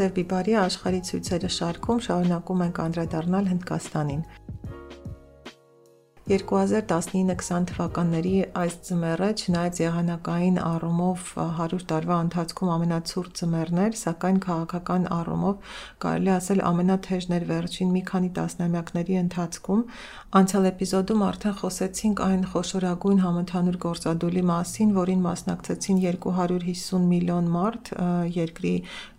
Սև բիբարի աշխարհի ցույցերը շարքում շարունակում ենք անդրադառնալ Հնդկաստանին։ 2019-20 թվականների այս ձմեռը, չնայած եղանակային առումով 100 տարվա ընթացքում ամենացուրտ ձմեռն էր, սակայն քաղաքական առումով կարելի ասել ամենաթեժն էր վերջին մի քանի տասնամյակների ընթացքում։ Անցյալ էպիզոդում արդեն խոսեցինք այն խոշորագույն համընդհանուր գործադուլի մասին, որին մասնակցեցին 250 միլիոն մարդ երկրի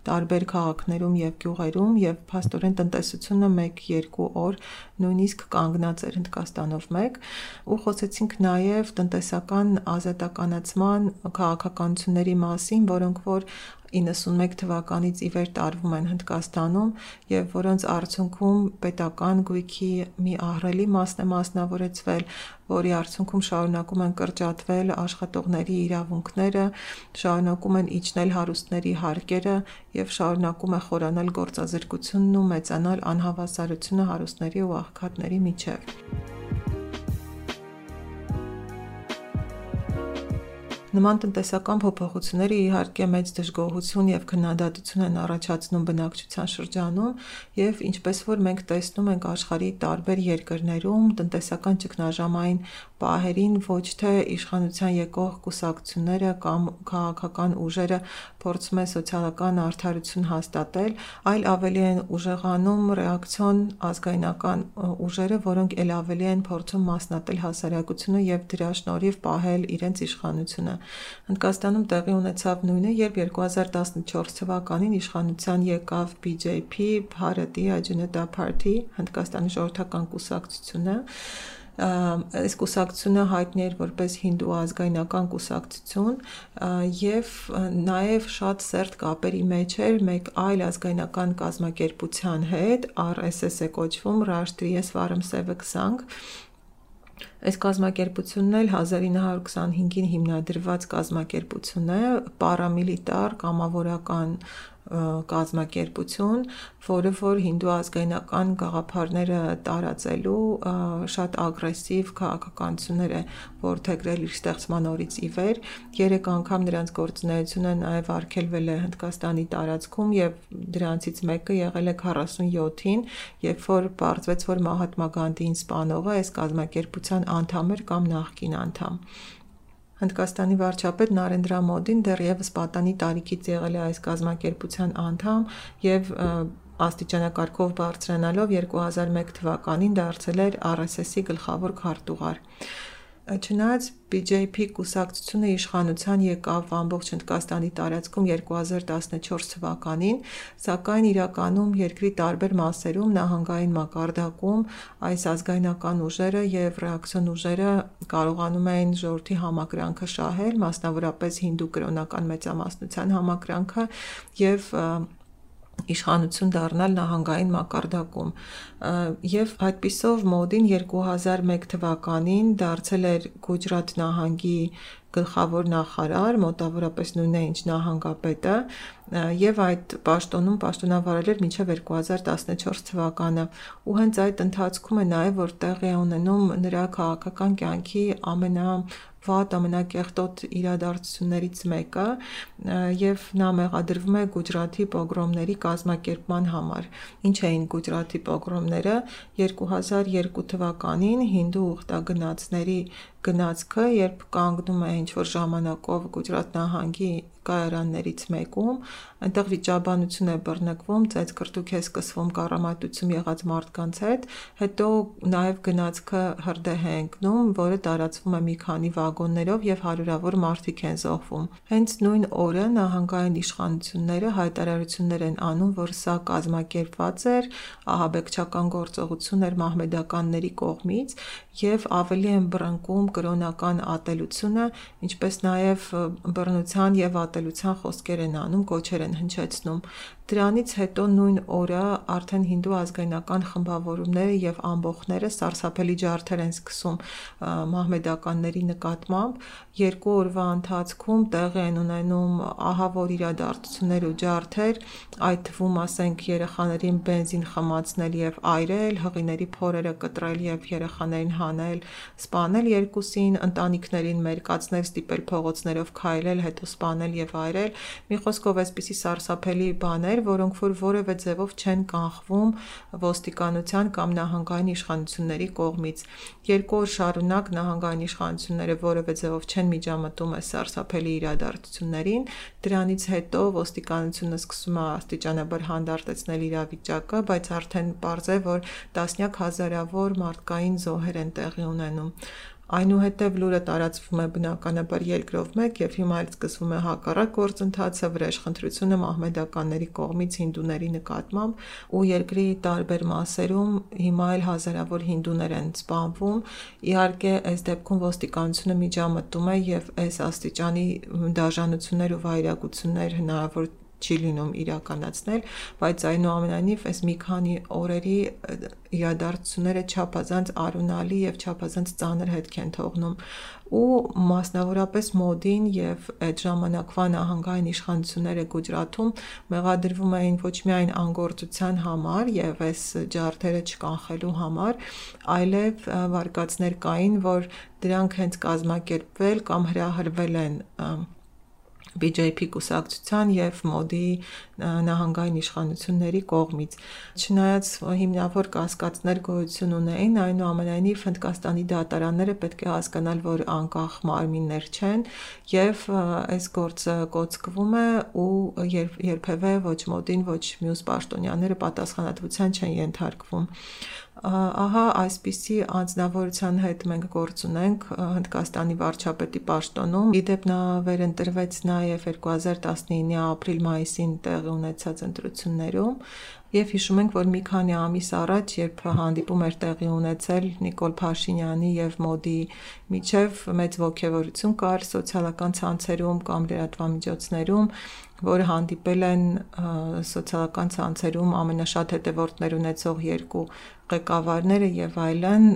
տարբեր քաղաքներում եւ գյուղերում եւ փաստորեն տնտեսությունը 1-2 օր նույնիսկ կանգնած էր Հնդկաստանով մեկ ու խոսեցինք նաեւ տնտեսական ազատականացման քաղաքականությունների մասին, որոնք որ 91 թվականից ի վեր տարվում են Հնդկաստանում եւ որոնց արդյունքում պետական գույքի մի ահռելի մասն է մասնավորեցվել, որի արդյունքում շարունակում են կրճատվել աշխատողների իրավունքները, շարունակում են իջնել հարուստների հարկերը եւ շարունակում է խորանալ գործազրկությունն ու մեծանալ անհավասարությունը հարուստների ու աղքատների միջեւ։ Նման տնտեսական փոփոխությունները իհարկե մեծ դժգոհություն եւ քննադատություն են առաջացնում բնակչության շրջանում եւ ինչպես որ մենք տեսնում ենք աշխարհի տարբեր երկրներում տնտեսական ճգնաժամային պահերին ոչ թե իշխանության եկող կուսակցությունները կամ քաղաքական ուժերը փորձում են սոցիալական արդարություն հաստատել, այլ ավելի են ուժեղանում ռեակցիոն ազգայնական ուժերը, որոնք ել ավելի են փորձում մասնատել հասարակությունը եւ դրա շնորհիվ պահել իրենց իշխանությունը։ Հնդկաստանում տեղի ունեցավ նույնը, երբ 2014 թվականին իշխանության եկավ BJP, Bharatiya Janata Party, Հնդկաստանի ժողովրդական կուսակցությունը, այս կուսակցությունը հայտնի էր որպես հինդու ազգայնական կուսակցություն եւ նաեւ շատ սերտ կապերի մեջ էր մեկ այլ ազգայնական կազմակերպության հետ, RSS է կոչվում Rashtriya Swaramsevak Sangh, Այս կազմակերպությունն էլ 1925-ին հիմնադրված կազմակերպություն է, պարամիլիտար, կամավորական կազմակերպություն, որը որ հինդու ազգայնական գաղափարները տարածելու շատ ագրեսիվ քաղաքականություններ է որդեգրել իր ստեղծման օրից ի վեր։ 3 անգամ նրանց գործունեությունը նաև արգելվել է Հնդկաստանի տարածքում եւ դրանցից մեկը եղել է 47-ին, երբ որ բարձվեց, որ Մահատմա Գանդիին սպանողը այս կազմակերպության անդամ էր կամ նախկին անդամ։ Հնդկաստանի վարչապետ Նարենդրա Մոդին դեռևս պատանի տարիքից եղել է այս կազմակերպության անդամ եւ աստիճանակարգով բարձրանալով 2001 թվականին դարձել էր RSS-ի գլխավոր քարտուղար։ Չնայած BJP կուսակցությունը իշխանության եկավ ամբողջ Հնդկաստանի տարածքում 2014 թվականին, սակայն իրականում երկրի տարբեր մասերում նահանգային մակարդակում այս ազգայնական ուժերը եւ ռեակցիոն ուժերը կարողանում էին ժողովրդի համակրանքը շահել, մասնավորապես հինդու կրոնական մեծամասնության համակրանքը եւ իշխանություն դառնալ նահանգային մակարդակում եւ այդպիսով մոդին 2001 թվականին դարձել էր Գուջրատ նահանգի գլխավոր նախարար, մոտավորապես նույնն է ինչ նահանգապետը, եւ այդ պաշտոնում պաշտոնավարել էր մինչև 2014 թվականը ու հենց այդ ընթացքում է նաեւ որ տեղի ունենում նրա քաղաքական կյանքի ամենա վատ ամենակեղտոտ իրադարձություններից մեկը եւ նա մեղադրվում է Գուջրաթի պոգրոմների կազմակերպման համար։ Ինչ էին Գուջրաթի պոգրոմները 2002 թվականին հինդու ուխտագնացների գնացքը, երբ կանգնում է ինչ-որ ժամանակով Գուջրատ նահանգի կայարաններից մեկում, այնտեղ վիճաբանություն է բռնկվում, ծեծկրտուք է սկսվում կառամատություն եղած մարդկանց հետ, հետո նաև գնացքը հրդեհ է ընկնում, որը տարածվում է մի քանի վագոններով եւ հարյուրավոր մարդիկ են զոհվում։ Հենց նույն օրը նահանգային իշխանությունները հայտարարություններ են անում, որ սա կազմակերպված էր ահաբեկչական գործողություն էր մահմեդականների կողմից եւ ավելի են բռնկում կրոնական ատելությունը, ինչպես նաև բռնության եւ ատելության խոսքեր են անում, կոչեր են հնչեցնում։ Դրանից հետո նույն օրը արդեն հինդու ազգայնական խմբավորումները եւ ամբողջները սարսափելի ջարդեր են սկսում մահմեդականների նկատմամբ։ Երկու օրվա ընթացքում տեղի են ունենում ահավոր իրադարձություններ ու ջարդեր, այդ թվում ասենք երեխաներին բենզին խմացնել եւ այրել, հղիների փորերը կտրել եւ երեխաներին հանել, սպանել երկուսին, ընտանիքներին մերկացնել, ստիպել փողոցներով քայլել, հետո սպանել եւ այրել։ Մի խոսքով այսպիսի սարսափելի բաներ, որոնք որ որևէ ձևով չեն կանխվում ոստիկանության կամ նահանգային իշխանությունների կողմից։ Երկու օր շարունակ նահանգային իշխանությունները որևէ ձևով չեն միջամտում այս սարսափելի իրադարձություններին, դրանից հետո ոստիկանությունը սկսում է աստիճանաբար հանդարտեցնել իրավիճակը, բայց արդեն պարզ է, որ տասնյակ հազարավոր մարդկային զոհեր են տեղի ունենում։ Այնուհետև լուրը տարածվում է բնականաբար երկրով մեկ եւ հիմա էլ սկսվում է հակառակ գործընթացը վրեժխնդրությունը մահմեդականների կողմից հինդուների նկատմամբ ու երկրի տարբեր մասերում հիմա էլ հազարավոր հինդուներ են սպանվում իհարկե այս դեպքում ոստիկանությունը միջամտում է եւ այս աստիճանի դաժանություններ ու վայրագություններ հնարավոր չի լինում իրականացնել, բայց այնուամենայնիվ այս մի քանի օրերի իրադարձությունները չափազանց արունալի եւ չափազանց ծանր հետք են թողնում ու մասնավորապես մոդին եւ այդ ժամանակվա նահանգային իշխանությունները Գուջրաթում մեղադրվում էին ոչ միայն անգործության համար եւ այս ջարդերը չկանխելու համար, այլև վարկածներ կային, որ դրանք հենց կազմակերպվել կամ հրահրվել են BJP կուսակցության եւ մոդի նահանգային իշխանությունների կողմից։ Չնայած հիմնավոր կասկածներ գոյություն ունեին, այնուամենայնիվ Հնդկաստանի դատարանները պետք է հասկանալ, որ անկախ մարմիններ չեն եւ այս գործը կոծկվում է ու երբ երբևէ ոչ մոդին, ոչ մյուս պաշտոնյաները պատասխանատվության չեն ենթարկվում ահա այսպիսի անձնավորության հետ մենք գործ ունենք Հնդկաստանի վարչապետի պաշտոնում։ Իդեպ նա վերընտրվեց նաև 2019-ի ապրիլ-մայիսին տեղի ունեցած ընտրություններում Եվ հիշում ենք, որ մի քանի ամիս առաջ, երբ հանդիպում էր տեղի ունեցել Նիկոլ Փաշինյանի եւ Մոդի միջև մեծ ողջևորություն կար սոցիալական ցանցերում կամ լրատվամիջոցներում, որը հանդիպել են սոցիալական ցանցերում ամենաշատ հետևորդներ ունեցող երկու ղեկավարները եւ այլն,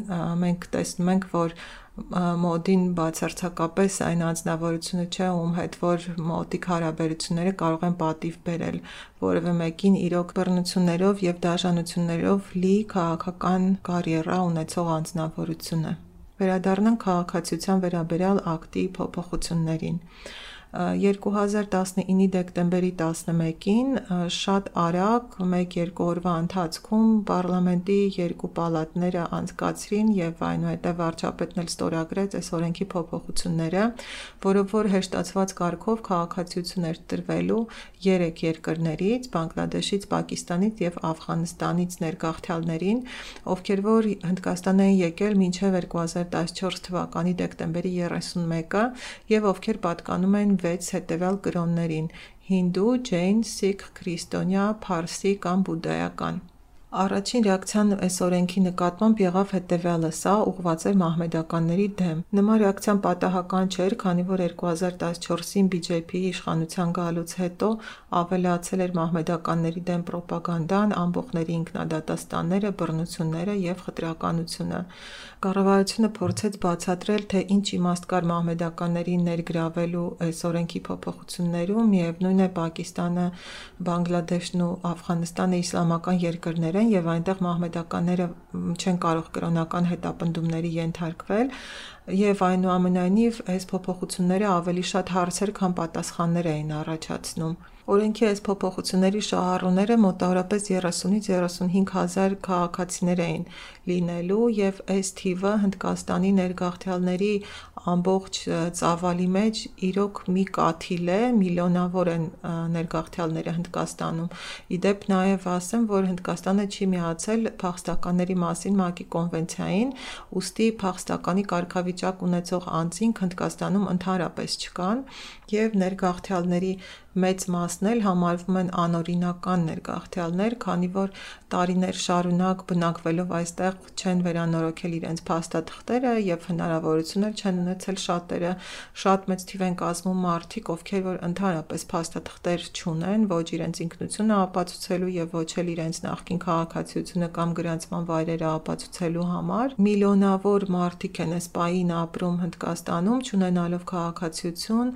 մենք տեսնում ենք, որ մոդին բացարձակապես այն անձնավորությունը չէ, ում հետ որ մոտիկ հարաբերությունները կարող են պատիվ բերել որևէ մեկին իրոք բռնություններով եւ դաժանություններով լի քաղաքական կարիերա ունեցող անձնավորությունը։ Վերադառնանք քաղաքացիության վերաբերյալ ակտի փոփոխություններին։ 2019-ի դեկտեմբերի 11-ին շատ արագ 1-2 օրվա ընթացքում պարլամենտի երկու պալատները անցկացրին եւ այնուհետեւ վարչապետն էլ ստորագրեց այս օրենքի փոփոխությունները, որով որ հեշտացված կարգով քաղաքացիություն էր տրվելու 3 երկրներից՝ Բանգլադեշից, Պակիստանից եւ Աֆղանստանից ներգաղթյալներին, ովքեր որ Հնդկաստան են եկել մինչև 2014 թվականի դեկտեմբերի 31-ը եւ ովքեր պատկանում են 6 հետևյալ կրոններին՝ հինդու, ջեյն, սիկh, քրիստոնյա, փարսի կամ բուդդայական։ Առաջին ռեակցիան այս օրենքի նկատմամբ եղավ հետևյալը՝ սա ուղղված էր մահմեդականների դեմ։ Նման ռեակցիան պատահական չէր, քանի որ 2014-ին BJP-ի իշխանության գալուց հետո ավելացել էր մահմեդականների դեմ ռոպագանդան, ամբոխների ինքնադատաստանները, բռնությունները եւ խտրականությունը։ Կառավարությունը փորձեց բացատրել, թե ինչ իմաստ կար մահմեդականներին ներգրավելու այս օրենքի փոփոխություններում, միևնույն է Պակիստանը, Բանգլադեշն ու Աֆղանստանը իսլամական երկրներ են եւ այնտեղ մահմեդականները չեն կարող կրոնական հետապնդումների ենթարկվել եւ այնուամենայնիվ այս փոփոխությունները ավելի շատ հարցեր, քան պատասխաններ էին առաջացնում։ Օրենքի այս փոփոխությունների շահառուները մոտավորապես 30-ից 35 հազար քաղաքացիներ էին լինելու եւ այս թիվը Հնդկաստանի ներգաղթյալների ամբողջ ծավալի մեջ իրոք մի կաթիլ է, միլիոնավոր են ներգաղթյալները Հնդկաստանում։ Իդեպ նաև ասեմ, որ Հնդկաստանը չի միացել փախստականների մասին ՄԱԿ-ի կոնվենցիային, ուստի փախստականի կարգավիճակ ունեցող անձինք Հնդկաստանում ընդհանրապես չկան եւ ներգաղթյալների մեծ մասն էլ համարվում են անօրինական ներգաղթյալներ, քանի որ տարիներ շարունակ բնակվելով այստեղ չեն վերանորոգել իրենց փաստաթղթերը եւ հնարավորություն էլ չեն ունեցել շատերը շատ մեծ թիվ են կազմում մարդիկ, ովքեր որ ընդհանրապես փաստաթղթեր չունեն, ոչ իրենց ինքնությունը ապացուցելու եւ ոչ էլ իրենց նախկին քաղաքացիությունը կամ գրանցման վայրերը ապացուցելու համար։ Միլիոնավոր մարդիկ են այս պահին ապրում Հնդկաստանում, ճանենալով քաղաքացիություն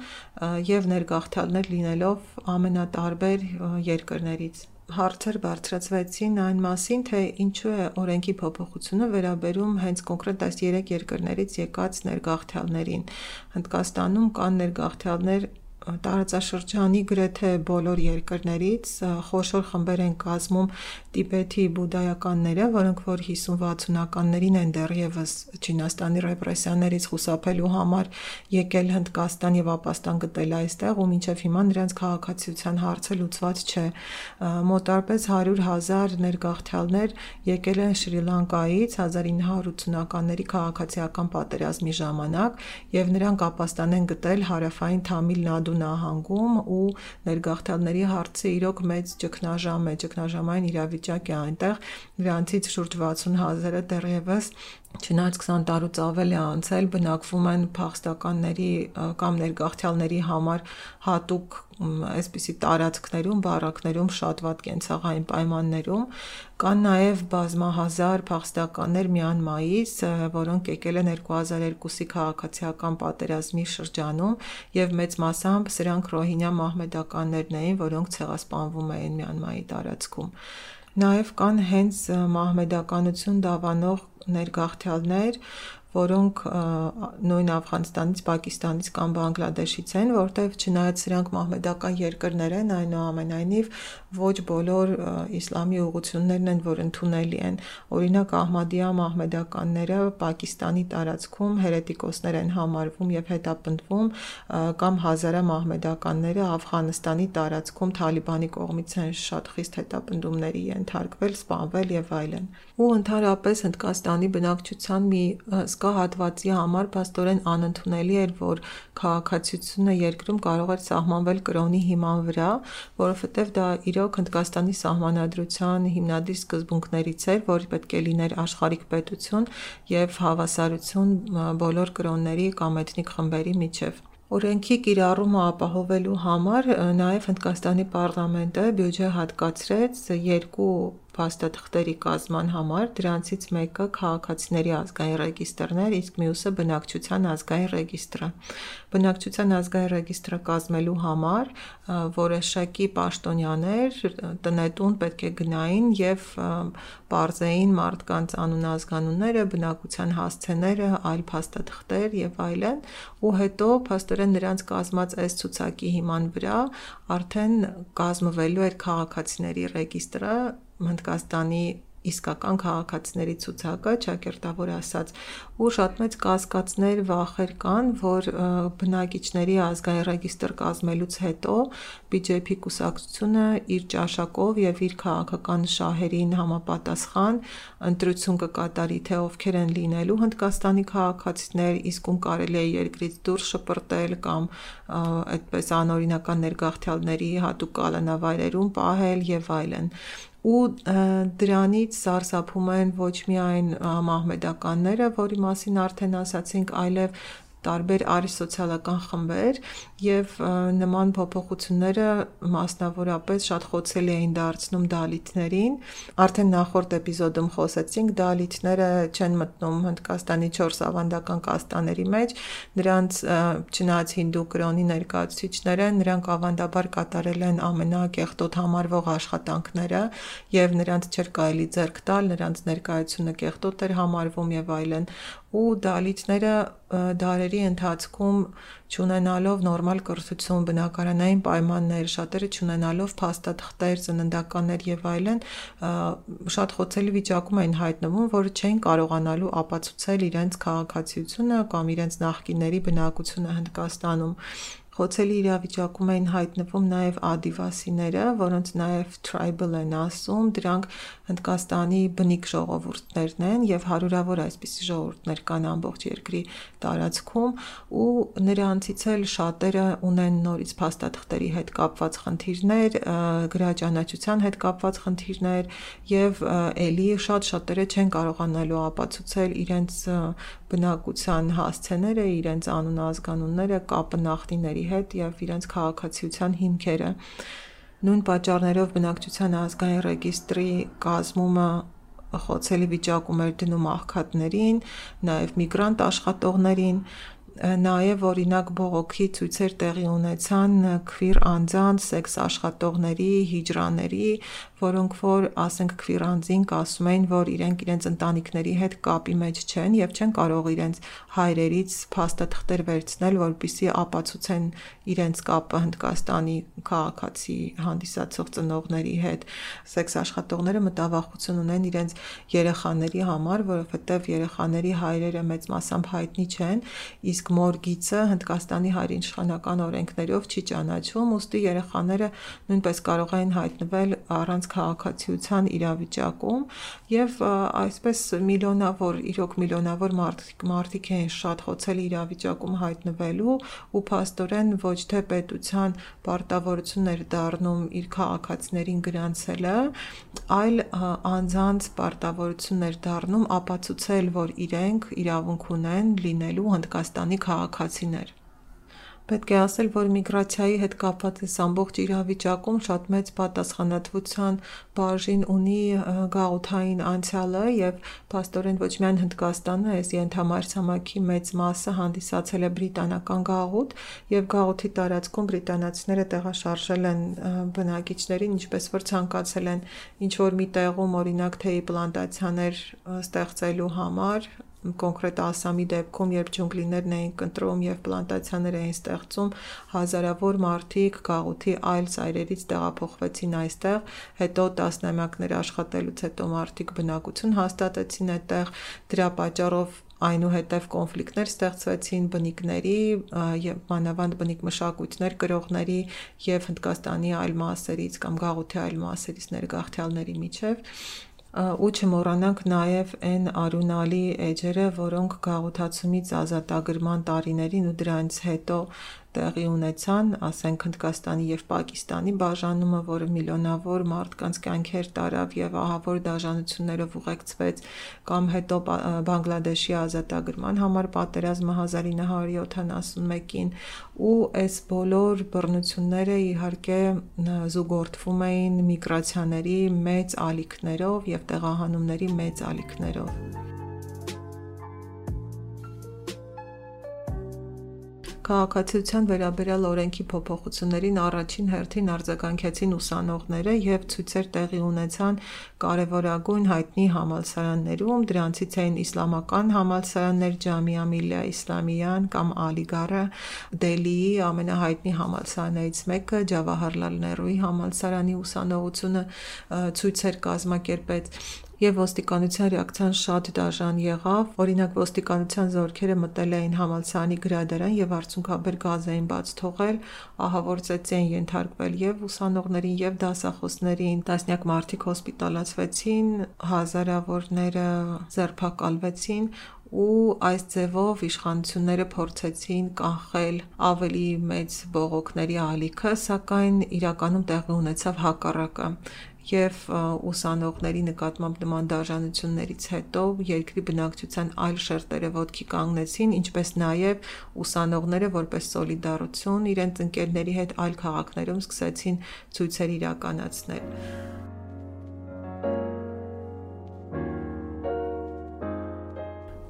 եւ ներգաղթյալներ լինելով ամենատարբեր երկրներից հարցեր բարձրացվեցին այն մասին, թե ինչու է օրենքի փոփոխությունը վերաբերում հենց կոնկրետ այս 3 երկրներից եկած ներգաղթյալներին։ Հնդկաստանում կան ներգաղթյալներ տարածաշրջանի գրեթե բոլոր երկրներից խոշոր խմբեր են կազմում Տիբեթի բուդդայականները, որոնք որ 50-60-ականներին են դեռևս Չինաստանի ռեպրեսիաներից խուսափելու համար եկել Հնդկաստան եւ ապաստան գտել այստեղ ու մինչեւ հիմա նրանց քաղաքացիության հարցը լուծված չէ։ Մոտարպես 100.000 ներգաղթյալներ եկել են Շրի Լանկայից 1980-ականների քաղաքացիական պատերազմի ժամանակ եւ նրանք ապաստան են գտել հարավային Թամիլ Նադու նահանգում ու ներգաղթյալների հարցը իրոք մեծ ճգնաժամ է, ճգնաժամային իրավիճակ է այնտեղ։ Նրանցից շուրջ 60.000-ը դեռևս Չնայած 20 տարուց ավել է անցել, բնակվում են փախստականների կամ ներգաղթյալների համար հատուկ այսպիսի տարածքներում, բարակներում շատ վատ կենցաղային պայմաններում, կան նաև բազմահազար փախստականներ Մյանմայից, որոնք եկել են 2002-ի քաղաքացիական պատերազմի շրջանում եւ մեծ մասամբ սրանք ռոհինյա մահմեդականներն էին, որոնք ցեղասպանվում էին Մյանմայի տարածքում։ Նաև կան հենց մահմեդականություն դավանող ներգաղթյալներ, որոնք նույն Աֆղանստանից, Պակիստանից կամ Բանգլադեշից են, որտեղ չնայած սրանք մահմեդական երկրներ են, այնուամենայնիվ ոչ բոլոր իսլամի ուղություններն են, որ ընդունելի են։ Օրինակ Ահմադիա մահմեդականները Պակիստանի տարածքում հերետիկոսներ են համարվում եւ հետապնդվում կամ հազարա մահմեդականները Աֆղանստանի տարածքում Թալիբանի կողմից են շատ խիստ հետապնդումների ենթարկվել, սպանվել եւ այլն։ Ու ընդհանրապես Հնդկաստանի բնակչության մի հսկա հատվածի համար փաստորեն անընդունելի էր, որ քաղաքացիությունը երկրում կարող էր սահմանվել կրոնի հիման վրա, որովհետև դա իրոք Հնդկաստանի սահմանադրության հիմնադիր սկզբունքներից էր, որ պետք է լիներ աշխարհիկ պետություն եւ հավասարություն բոլոր կրոնների կամ էթնիկ խմբերի միջև։ Օրենքի կիրառումը ապահովելու համար նաև Հնդկաստանի պարլամենտը բյուջե հատկացրեց երկու փաստաթղթերի կազման համար, դրանցից մեկը քաղաքացիների ազգային ռեգիստրներ, իսկ մյուսը բնակչության ազգային ռեգիստրը։ Բնակչության ազգային ռեգիստրը կազմելու համար որոշակի պաշտոնյաներ տնետուն պետք է գնային եւ բարձեին մարդկանց անուն-ազգանունները, բնակության հասցեները, այլ փաստաթղթեր եւ այլն, ու հետո փաստորեն նրանց կազմած այս ցուցակի հիման վրա արդեն կազմվելու էր քաղաքացիների ռեգիստրը Հնդկաստանի իսկական քաղաքացիների ցուցակը, ճակերտավոր ասած, ու շատ մեծ կասկածներ, վախեր կան, որ բնակիչների ազգային ռեգիստր կազմելուց հետո BJP կուսակցությունը իր ճաշակով եւ իր քաղաքական շահերին համապատասխան ընտրություն կկատարի, թե ովքեր են լինելու Հնդկաստանի քաղաքացիներ, իսկ ում կարելի է երկրից դուրս շպրտել կամ այդպես անօրինական ներգաղթյալների հատուկ կալանավայրերում պահել եւ այլն ու դրանից սարսափում են ոչ միայն մահմեդականները, որի մասին արդեն ասացինք, այլև տարբեր արիսոցիալական խմբեր եւ նման փոփոխությունները մասնավորապես շատ խոցելի էին դարձնում դալիթներին։ Արդեն նախորդ էպիզոդում խոսեցինք, դալիթները չեն մտնում Հնդկաստանի 4 ավանդական կաստաների մեջ, նրանց չնայած հինդու կրոնի ներկայացուցիչները, նրանք ավանդաբար կատարել են ամենակեղտոտ համարվող աշխատանքները եւ նրանց չէր կարելի ձեռք տալ, նրանց ներկայությունը կեղտոտ էր համարվում եւ այլն ու դալիթները դարերի ընթացքում ճանենալով նորմալ կրթություն, բնակարանային պայմաններ, շատերը ճանենալով փաստաթղթեր, ծննդականներ եւ այլն, շատ խոցելի վիճակում էին հայտնվում, որ չէին կարողանալու ապացուցել իրենց քաղաքացիությունը կամ իրենց նախկինների բնակությունը Հնդկաստանում խոցելի իրավիճակում էին հայտնվում նաև ադիվասիները, որոնց նաև tribal են ասում, դրանք Հնդկաստանի բնիկ ժողովուրդներն են եւ հարյուրավոր այսպիսի ժողովուրդներ կան ամբողջ երկրի տարածքում ու նրանցից էլ շատերը ունեն նորից փաստաթղթերի հետ կապված խնդիրներ, գրաճանաչության հետ կապված խնդիրներ եւ ելի շատ շատերը չեն կարողանալու ապացուցել իրենց բնակության հասցեները, իրենց անուն-ազգանունները, կապը նախնիների հետ եւ իրենց քաղաքացիության հիմքերը։ Նույն պատճառներով բնակչության ազգային ռեգիստրի կազմումը խոցելի վիճակում էր դնում աղքատներին, նաև միգրանտ աշխատողներին, նաև օրինակ բողոքի ցույցեր տեղի ունեցան քվիր անձանց, սեքս աշխատողների, հիջրաների, որոնք որ ասենք քվիրանձինք ասում էին, որ իրենք իրենց ընտանիքների հետ կապի մեջ չեն եւ չեն կարող իրենց հայրերից փաստաթղթեր վերցնել, որպիսի ապացուցեն իրենց կապը Հնդկաստանի քաղաքացի հանդիսացող ծնողների հետ։ Սեքս աշխատողները մտավախություն ունեն իրենց երեխաների համար, որովհետեւ երեխաների հայրերը մեծ մասամբ հայտնի չեն, իսկ մորգիցը Հնդկաստանի հայրենիշխանական օրենքներով չի ճանաչում, ուստի երեխաները նույնպես կարող են հայտնվել առանց քաղաքացիության իրավիճակում եւ այսպես միլիոնավոր, իրոք միլիոնավոր մարդիկ մարդիկ են շատ խոցելի իրավիճակում հայտնվելու ու փաստորեն ոչ թե պետության պարտավորություններ դառնում իր քաղաքացիներին գրանցելը, այլ անձանց պարտավորություններ դառնում ապացուցել, որ իրենք իրավունք ունեն լինելու Հնդկաստանի քաղաքացիներ։ Պետք է ասել, որ միգրացիայի հետ կապված այս ամբողջ իրավիճակում շատ մեծ պատասխանատվության բաժին ունի գաղութային անցյալը եւ փաստորեն ոչ միայն Հնդկաստանը, այս ենթամայրցամաքի մեծ մասը հանդիսացել է բրիտանական գաղութ եւ գաղութի տարածքում բրիտանացիները տեղաշարժել են բնակիչներին, ինչպես որ ցանկացել են ինչ որ մի տեղում օրինակ թեյի պլանտացիաներ ստեղծելու համար կոնկրետ Ասամի դեպքում, երբ ջունգլիներն էին կընտրում եւ պլանտացիաներ էին ստեղծում, հազարավոր մարդիկ գաղութի այլ ծայրերից տեղափոխվեցին այստեղ, հետո տասնամյակներ աշխատելուց հետո մարդիկ բնակություն հաստատեցին այդտեղ, դրա պատճառով այնուհետև կոնֆլիկտներ ստեղծվեցին բնիկների եւ մանավանդ բնիկ մշակույթներ գրողների եւ Հնդկաստանի այլ մասերից կամ գաղութի այլ մասերից ներգաղթյալների միջև ու չմոռանանք նաև այն արունալի էջերը, որոնք գաղութացումից ազատագրման տարիներին ու դրանից հետո տեղի ունեցան, ասենք Հնդկաստանի եւ Պակիստանի բաժանումը, որը միլիոնավոր մարդկանց կյանքեր տարավ եւ ահավոր դաժանություններով ուղեկցվեց, կամ հետո Բանգլադեշի ազատագրման համար պատերազմը 1971-ին ու այս բոլոր բռնությունները իհարկե զուգորդվում էին միգրացիաների մեծ ալիքներով եւ տեղահանումների մեծ ալիքներով։ Քաղաքացիության վերաբերյալ օրենքի փոփոխություններին առաջին հերթին արձագանքեցին ուսանողները եւ ցույցեր տեղի ունեցան կարևորագույն հայտնի համալսարաններում, դրանցից էին իսլամական համալսարաններ Ջամիա Միլիա Իսլամիան կամ Ալիգարը, Դելիի ամենահայտնի համալսարաններից մեկը Ջավահարլալ Ներուի համալսարանի ուսանողությունը ցույցեր կազմակերպեց եւ ոստիկանության ռեակցիան շատ դաժան եղավ։ Օրինակ ոստիկանության զորքերը մտել էին համալսարանի գրադարան եւ արցունքաբեր գազ էին բաց թողել, ահավոր ծեծի են ենթարկվել եւ ուսանողներին եւ դասախոսներին։ Տասնյակ մարդիկ հոսպիտալացվեցին, հազարավորները ձերբակալվեցին ու այս ձևով իշխանությունները փորձեցին կանխել ավելի մեծ բողոքների ալիքը, սակայն իրականում տեղի ունեցավ հակառակը եւ ուսանողների նկատմամբ նման դաժանություններից հետո երկրի բնակչության այլ շերտերը ոտքի կանգնեցին, ինչպես նաեւ ուսանողները որպես սոլիդարություն իրենց ընկերների հետ այլ քաղաքներում սկսեցին ցույցեր իրականացնել։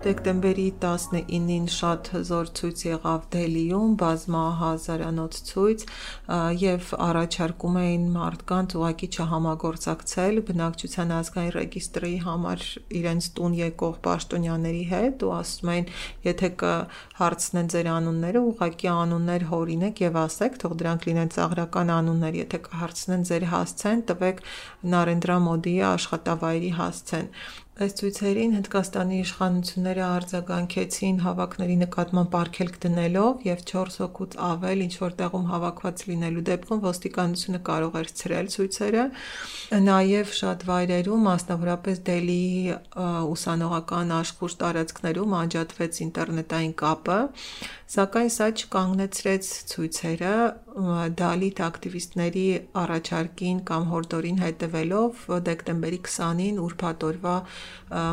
Դեկտեմբերի 19-ին շատ հզոր ցույց եղավ Դելիում, բազմահազարանոց ցույց եւ առաջարկում էին մարդկանց ուղակի չհամագործակցել բնակչության ազգային ռեգիստրի համար իրենց տուն եկող պաշտոնյաների հետ ու ասում էին, եթե կհարցնեն ձեր անունները, ուղակի անուններ հորինեք եւ ասեք, թող դրանք լինեն ծաղրական անուններ, եթե կհարցնեն ձեր հասցեն, տվեք Նարենդրա Մոդիի աշխատավայրի հասցեն Այս ցույցերին Հնդկաստանի իշխանությունները արձագանքեցին հավաքների նկատմամբ արգելք դնելով եւ 4 հոգուց ավել ինչ որ տեղում հավաքված լինելու դեպքում ոստիկանությունը կարող էր ցրել ցույցերը։ Նաեւ շատ վայրերում, մասնավորապես Դելիի ուսանողական աշխուժ տարածքներում անջատվեց ինտերնետային կապը, սակայն սա չկանգնեցրեց ցույցերը դալիտ ակտիվիստների առաջարկին կամ հորդորին հետևելով դեկտեմբերի 20-ին ուրբաթ օրվա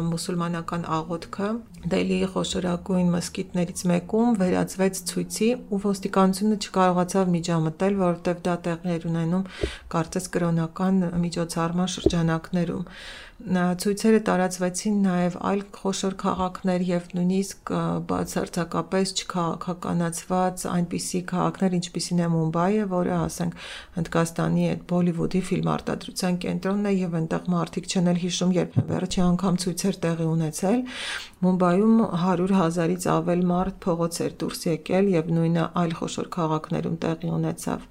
մուսուլմանական աղոթքը. Դելիի խոշորագույն մսկիթներից մեկում վերածվեց ցույցի ու ոստիկանությունը չկարողացավ միջամտել, որովհետև դա տեղի էր ունենում կարծես կրոնական միջոցառման շրջանակներում ցույցերը տարածվեցին նաև այլ խոշոր քաղաքներ եւ նույնիսկ բացարձակապես չքաղաքականացված այնպիսի քաղաքներ, ինչպիսին է Մումբայը, որը ասենք Հնդկաստանի այդ Բոլիվուդի ֆիլմարտադրության կենտրոնն է եւ այնտեղ մարդիկ չեն էլ հիշում, երբ վերջի անգամ ցույցեր տեղի ունեցել։ Մումբայում 100 հազարից ավել մարդ փողոց էր դուրս եկել եւ նույնը այլ խոշոր քաղաքներում տեղի ունեցավ։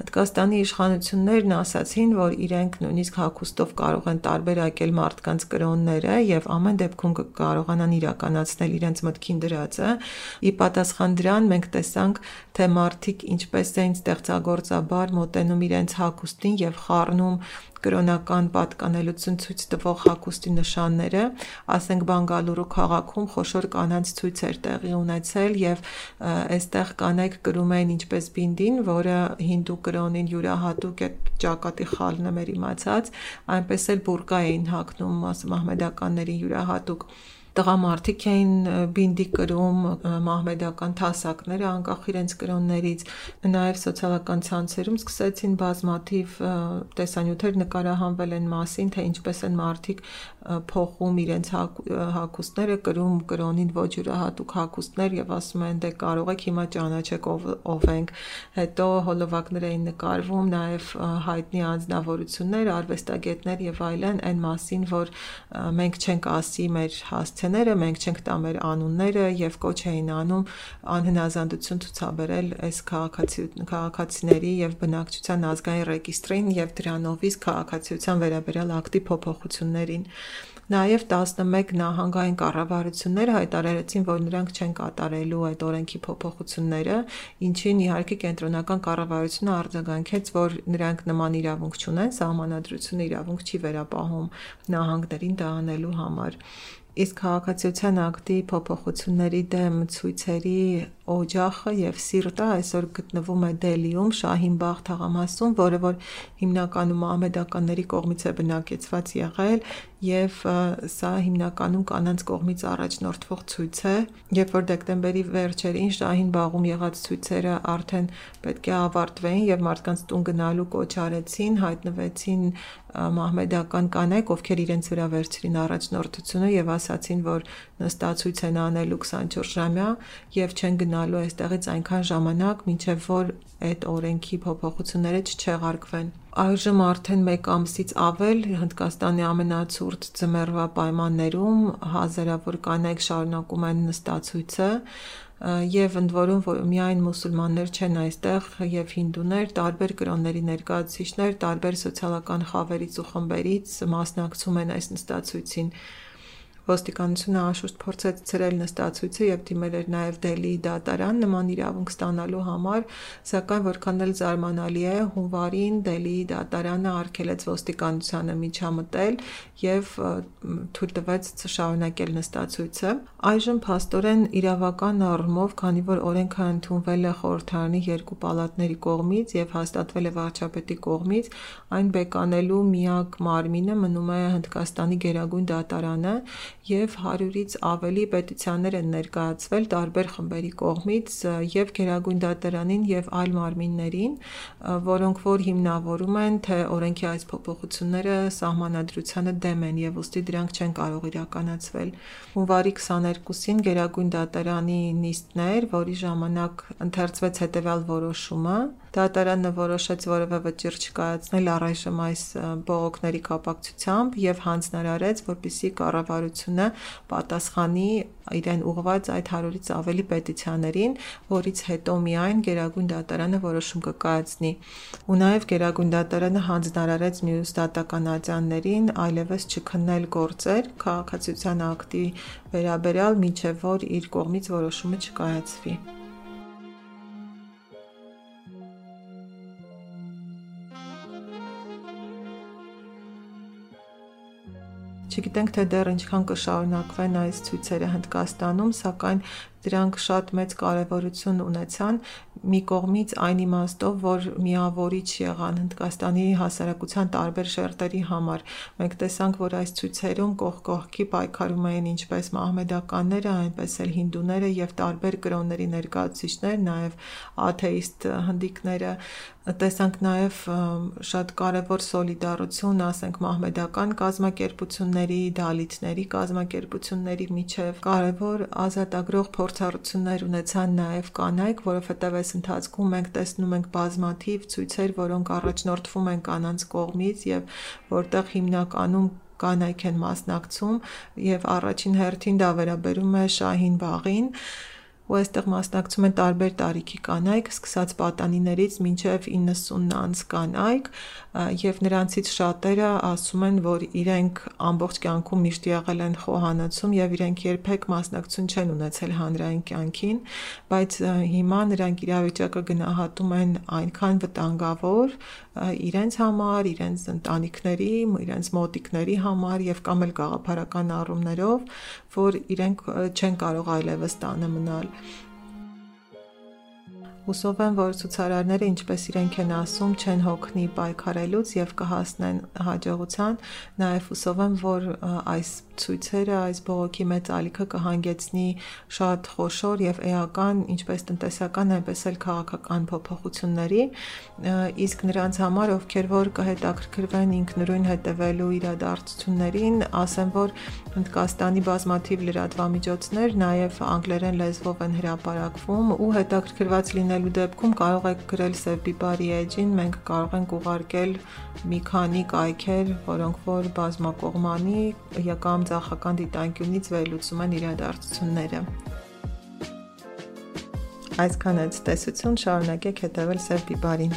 Հնդկաստանի իշխանություններն ասացին, որ իրենք նույնիսկ հակոստով կարող են տարբերակել մարդկանց կրոնները եւ ամեն դեպքում կարողանան իրականացնել իրենց մտքին դրածը։ Ի պատասխան դրան մենք տեսանք, թե մարդիկ ինչպես էին ստեղծագործաբար մոտենում իրենց հակոստին եւ խառնում կրոնական պատկանելություն ցույց տվող հագուստի նշանները, ասենք Բանգալուրու քաղաքում խոշոր կանանց ցույց էր տեղի ունեցել եւ այստեղ կանայք կրում էին ինչպես բինդին, որը հինդու կրոնին յուրահատուկ է ճակատի խալն է մեր իմացած, այնպես էլ բուրկա էին հագնում մահմեդականների յուրահատուկ տղամարդիկ էին բինդի կրում, մահմեդական թասակները անկախ իրենց կրոններից, նաև սոցիալական ցանցերում սկսեցին բազմաթիվ տեսանյութեր նկարահանվել են մասին, թե ինչպես են մարդիկ փոխում իրենց հակոստները, կրում կրոնին ոչ յուրահատուկ հակոստներ եւ ասում են դե կարող եք հիմա ճանաչեք ով, ով ենք։ Հետո հոլովակներ էին նկարվում նաև հայտնի անձնավորություններ, արվեստագետներ եւ այլն այն մասին, որ մենք չենք ասի մեր հասցեները, մենք չենք տա մեր անունները եւ կոչ էին անում անհնազանդություն ցուցաբերել այս քաղաքացիների եւ բնակչության ազգային ռեգիստրին եւ դրանով իսկ քաղաքացիության վերաբերյալ ակտի փոփոխություններին։ Նաև 11 նահանգային կառավարություններ հայտարարեցին, որ նրանք չեն կատարելու այդ օրենքի փոփոխությունները, ինչին իհարկե կենտրոնական կառավարությունը արձագանքեց, որ նրանք նման իրավունք չունեն, սահմանադրությունը իրավունք չի վերապահում նահանգներին դա անելու համար իսկ քաղաքացիության ակտի փոփոխությունների դեմ ցույցերի օջախը եւ սիրտը այսօր գտնվում է Դելիում, Շահինբաղ թաղամասում, որը որ հիմնականում մահմեդականների կողմից է բնակեցված եղել եւ սա հիմնականում կանանց կողմից առաջնորդվող ցույց է, երբ որ դեկտեմբերի վերջերին Շահինբաղում եղած ցույցերը արդեն պետք է ավարտվեին եւ մարդկանց տուն գնալու կոչ արեցին, հայտնվեցին մահմեդական կանայք, ովքեր իրենց վրա վերցրին առաջնորդությունը եւ ասացին, որ նստացույց են անելու 24 ժամյա եւ չեն գնալու այստեղից այնքան ժամանակ, մինչեւ որ այդ օրենքի փոփոխությունները չչեղարկվեն։ Այժմ արդեն 1 ամսից ավել Հնդկաստանի ամենացուրտ ձմեռվա պայմաններում հազարավոր կանայք շարունակում են նստացույցը եւ ընդ որում որ միայն մուսուլմաններ չեն այստեղ եւ հինդուներ, տարբեր կրոնների ներկայացուցիչներ, տարբեր սոցիալական խավերից ու խմբերից մասնակցում են այս նստացույցին։ Ոստիկանությունը անշուշտ փորձեց ցրել նստացույցը եւ դիմել էր նաեւ Դելիի դատարան նման իրավունք ստանալու համար, սակայն որքան էլ զարմանալի է, հունվարին Դելիի դատարանը արգելեց ոստիկանությանը միջամտել եւ թույլ տվեց շարունակել նստացույցը։ Այժմ փաստորեն իրավական առումով, քանի որ օրենքը ընդունվել է խորհրդարանի երկու պալատների կողմից եւ հաստատվել է վարչապետի կողմից, այն բեկանելու միակ մարմինը մնում է Հնդկաստանի Գերագույն դատարանը եւ 100-ից ավելի պետիցիաներ են ներկայացվել տարբեր խմբերի կողմից եւ Գերագույն դատարանին եւ այլ մարմիններին, որոնք որ հիմնավորում են, թե օրենքի այս փոփոխությունները սահմանադրությանը դեմ են եւ ուստի դրանք չեն կարող իրականացվել։ Հունվարի 22-ին Գերագույն դատարանի նիստներ, որի ժամանակ ընթերցվեց հետեւյալ որոշումը, Դատարանը որոշեց որևէ վճիռ չկայացնել առայժմ այս բողոքների կապակցությամբ եւ հանձնարարեց, որպիսի կառավարությունը պատասխանի իրեն ուղված այդ 100-ից ավելի պետիցիաներին, որից հետո միայն Գերագույն դատարանը որոշում կկայացնի։ Ու նաև Գերագույն դատարանը հանձնարարեց մյուս դատական ատյաններին այլևս չքննել գործեր քաղաքացիության ակտի վերաբերյալ, մինչև որ իր կողմից որոշումը չկայացվի։ Չգիտենք թե դեռ ինչքան կշարունակվեն այս ցույցերը Հնդկաստանում, սակայն դրանք շատ մեծ կարևորություն ունեցան մի կողմից այն իմաստով, որ միավորիչ եղան Հնդկաստանի հասարակության տարբեր շերտերի համար։ Մենք տեսանք, որ այս ցույցերում կողք կողքի պայքարում էին ինչպես մահմեդականները, այնպես էլ հինդուները եւ տարբեր կրոնների ներկայացուցիչներ, նաեւ աթեիստ հնդիկները տեսանք նաև շատ կարևոր սոլիդարություն, ասենք մահմեդական կազմակերպությունների, դալիթների կազմակերպությունների միջև կարևոր ազատագրող փորձառություններ ունեցան նաև կանայք, որովհետև այս ընթացքում մենք տեսնում ենք բազմաթիվ ցույցեր, որոնք առաջնորդվում են կանանց կողմից եւ որտեղ հիմնականում կանայք են մասնակցում եւ առաջին հերթին դա վերաբերում է շահին բաղին ու այստեղ մասնակցում են տարբեր տարիքի կանայք, սկսած պատանիներից մինչև 90 անց կանայք, եւ նրանցից շատերը ասում են, որ իրենք ամբողջ կյանքում միշտ եղել են խոհանոցում եւ իրենք երբեք մասնակցություն չեն ունեցել հանրային կյանքին, բայց հիմա նրանք իրավիճակը գնահատում են այնքան վտանգավոր իրենց համար, իրենց ընտանիքների, իրենց մոտիկների համար եւ կամ էլ գաղափարական առումներով, որ իրենք չեն կարող այլևս տանը մնալ Հուսով եմ, որ ցուցարարները, ինչպես իրենք են ասում, չեն հոգնի պայքարելուց եւ կհասնեն հաջողության։ Նաեւ հուսով եմ, որ այս ցույցերը, այս բողոքի մեծ ալիքը կհանգեցնի շատ խոշոր եւ էական, ինչպես տնտեսական, այնպես էլ քաղաքական փոփոխությունների, իսկ նրանց համար, ովքեր որ կհետաքրքրվեն ինքնուրույն հետևելու իրադարձություններին, ասեմ, որ Հնդկաստանի բազմաթիվ լրատվամիջոցներ նաեւ անգլերեն լեզվով են հրապարակվում ու հետաքրքրված լինել լինելու դեպքում կարող եք գրել Սև Բիբարի էջին, մենք կարող ենք ուղարկել մի քանի կայքեր, որոնք որ բազմակողմանի կամ ցախական դիտանկյունից վերլուծում են իրադարձությունները։ Այսքանից տեսություն շարունակեք հետևել Սև Բիբարին։